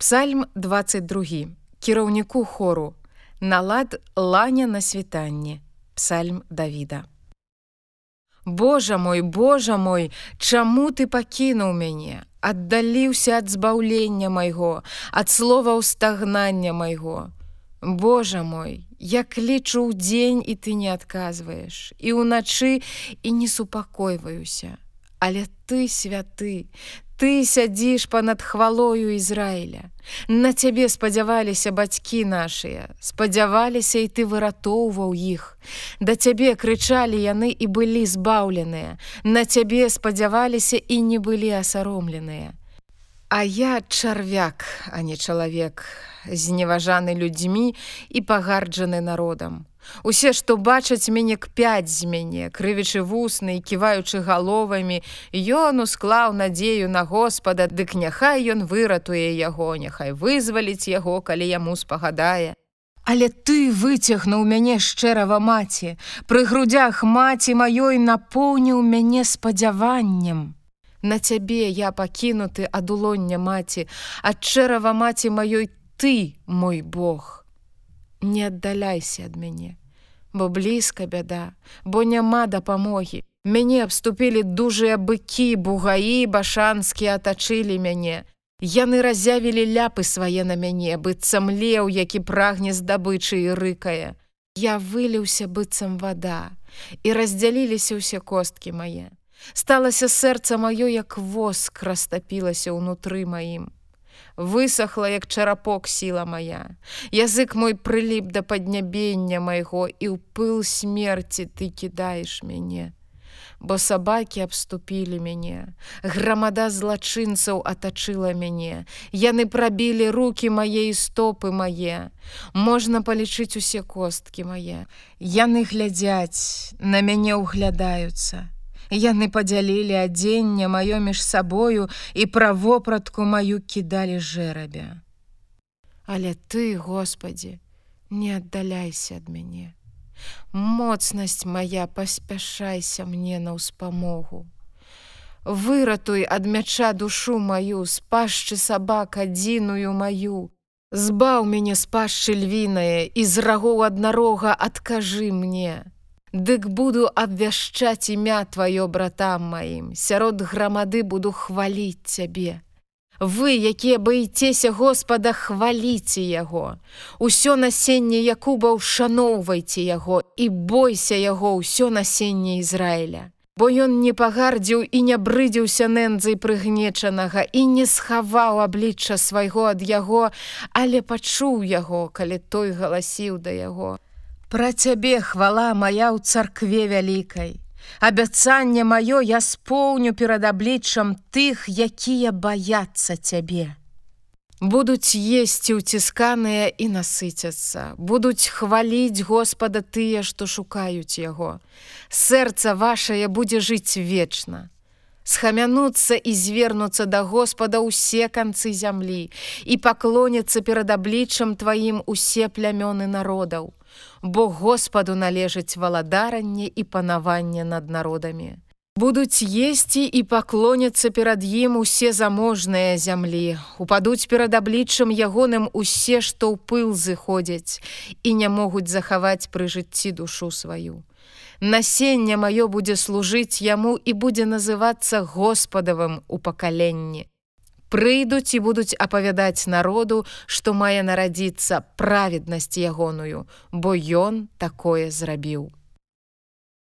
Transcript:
Псальм 22 кіраўніку хору. Налад ланя на світанне Псальм Давіда. Божа мой Божа мой чаму ты пакінуў мяне? Аддаліўся ад збаўлення майго ад слова ўстагнання майго. Божа мой як лічу ў дзень і ты не адказваеш і ўначы і не супакойваюся. Але ты святы ты сядзіш па-над хвалою Ізраіля. На цябе спадзяваліся бацькі нашыя спадзяваліся і ты выратоўваў іх. Да цябе крычалі яны і былі збаўленыя. На цябе спадзяваліся і не былі асаромленыя. А я чарвяк а не чалавек зневажаны людзьмі і пагарджаны народам Усе, што бачаць мяне кпяць з мяне, крывічы вусны ківаючы галовамі, Ён усклаў надзею на Господа, дык няхай ён выратуе яго, няхай вызваліць яго, калі яму спагадае. Але ты выцягнуў мяне шчэрава маці, Пры грудях маці маёй напоўніў мяне спадзяваннем. На цябе я пакінуты ад улоння маці, ад чэрава маці маёй ты, мой Бог не аддаляйся ад мяне, бо блізка бяда, бо няма дапамогі. Мяне абступілі дужыя быкі, бугаі, башанскі атачылі мяне. Яны разявілі ляпы свае на мяне, быццам леў, які прагне здабычы і рыкае. Я выліўся быццам вада, і раздзяліліся ўсе косткі мае. Сталася сэрца маё, як воск растапілася ўнутры маім высохла як чарапок сіла моя. Язык мой прыліп да паднябення майго і ў пыл смерти ты кідаеш мяне. Бо сабакі абступілі мяне. Грамада злачынцаў атачыла мяне. Яны прабілі руки мае і стопы мае. Можна палічыць усе косткі мае. Яны глядзяць на мяне ўглядаюцца Яны падзялілі адзенне маё між сабою і пра вопратку маю кідалі жэрабя. Але ты, Господі, не аддаляйся ад мяне. Моцнасць моя паспяшайся мне на ўспамогу. Выратуй ад мяча душу маю, спашчы сабак адзіную маю. Збаў мяне з пашчы львінае і з рагоў аднарога адкажы мне. Дык буду абвяшчаць імя тваё братам маім, сярод грамады буду хваліць цябе. Вы, якія баіцеся Господа, хваліце яго. Усё насенне Якуба ушаноўвайце яго і бойся яго ўсё насенне Ізраіля. Бо ён не пагардзіў і не брыдзіўся нэнзай прыгнечанага і не схаваў аблічча свайго ад яго, але пачуў яго, калі той галасіў да яго. Пра цябе хвала моя ў царкве вялікай. Абяцанне маё я споўню перад абліччам тых, якія баяцца цябе. Будуць есці ўцісканыя і насыцяцца, будуць хваліць Господа тыя, што шукаюць яго. Сэрца вашае будзе жыць вечна. Схамянуцца і звернуцца да Господа ўсе канцы зямлі і паклоняцца перад абліччам тваім усе плямёны народаў бо Господу належыць валадаранне і панаванне над народамі. Будуць есці і паклоняцца перад ім усе заможныя зямлі, упадуць перад абліччам ягоным усе, што ў пыл зыходзяць і не могуць захаваць пры жыцці душу сваю. Насенне маё будзе служыць яму і будзе называцца Господавым у пакаленні прыйдуць і будуць апавядаць народу, што мае нарадзіцца праведнасць ягоную, бо ён такое зрабіў.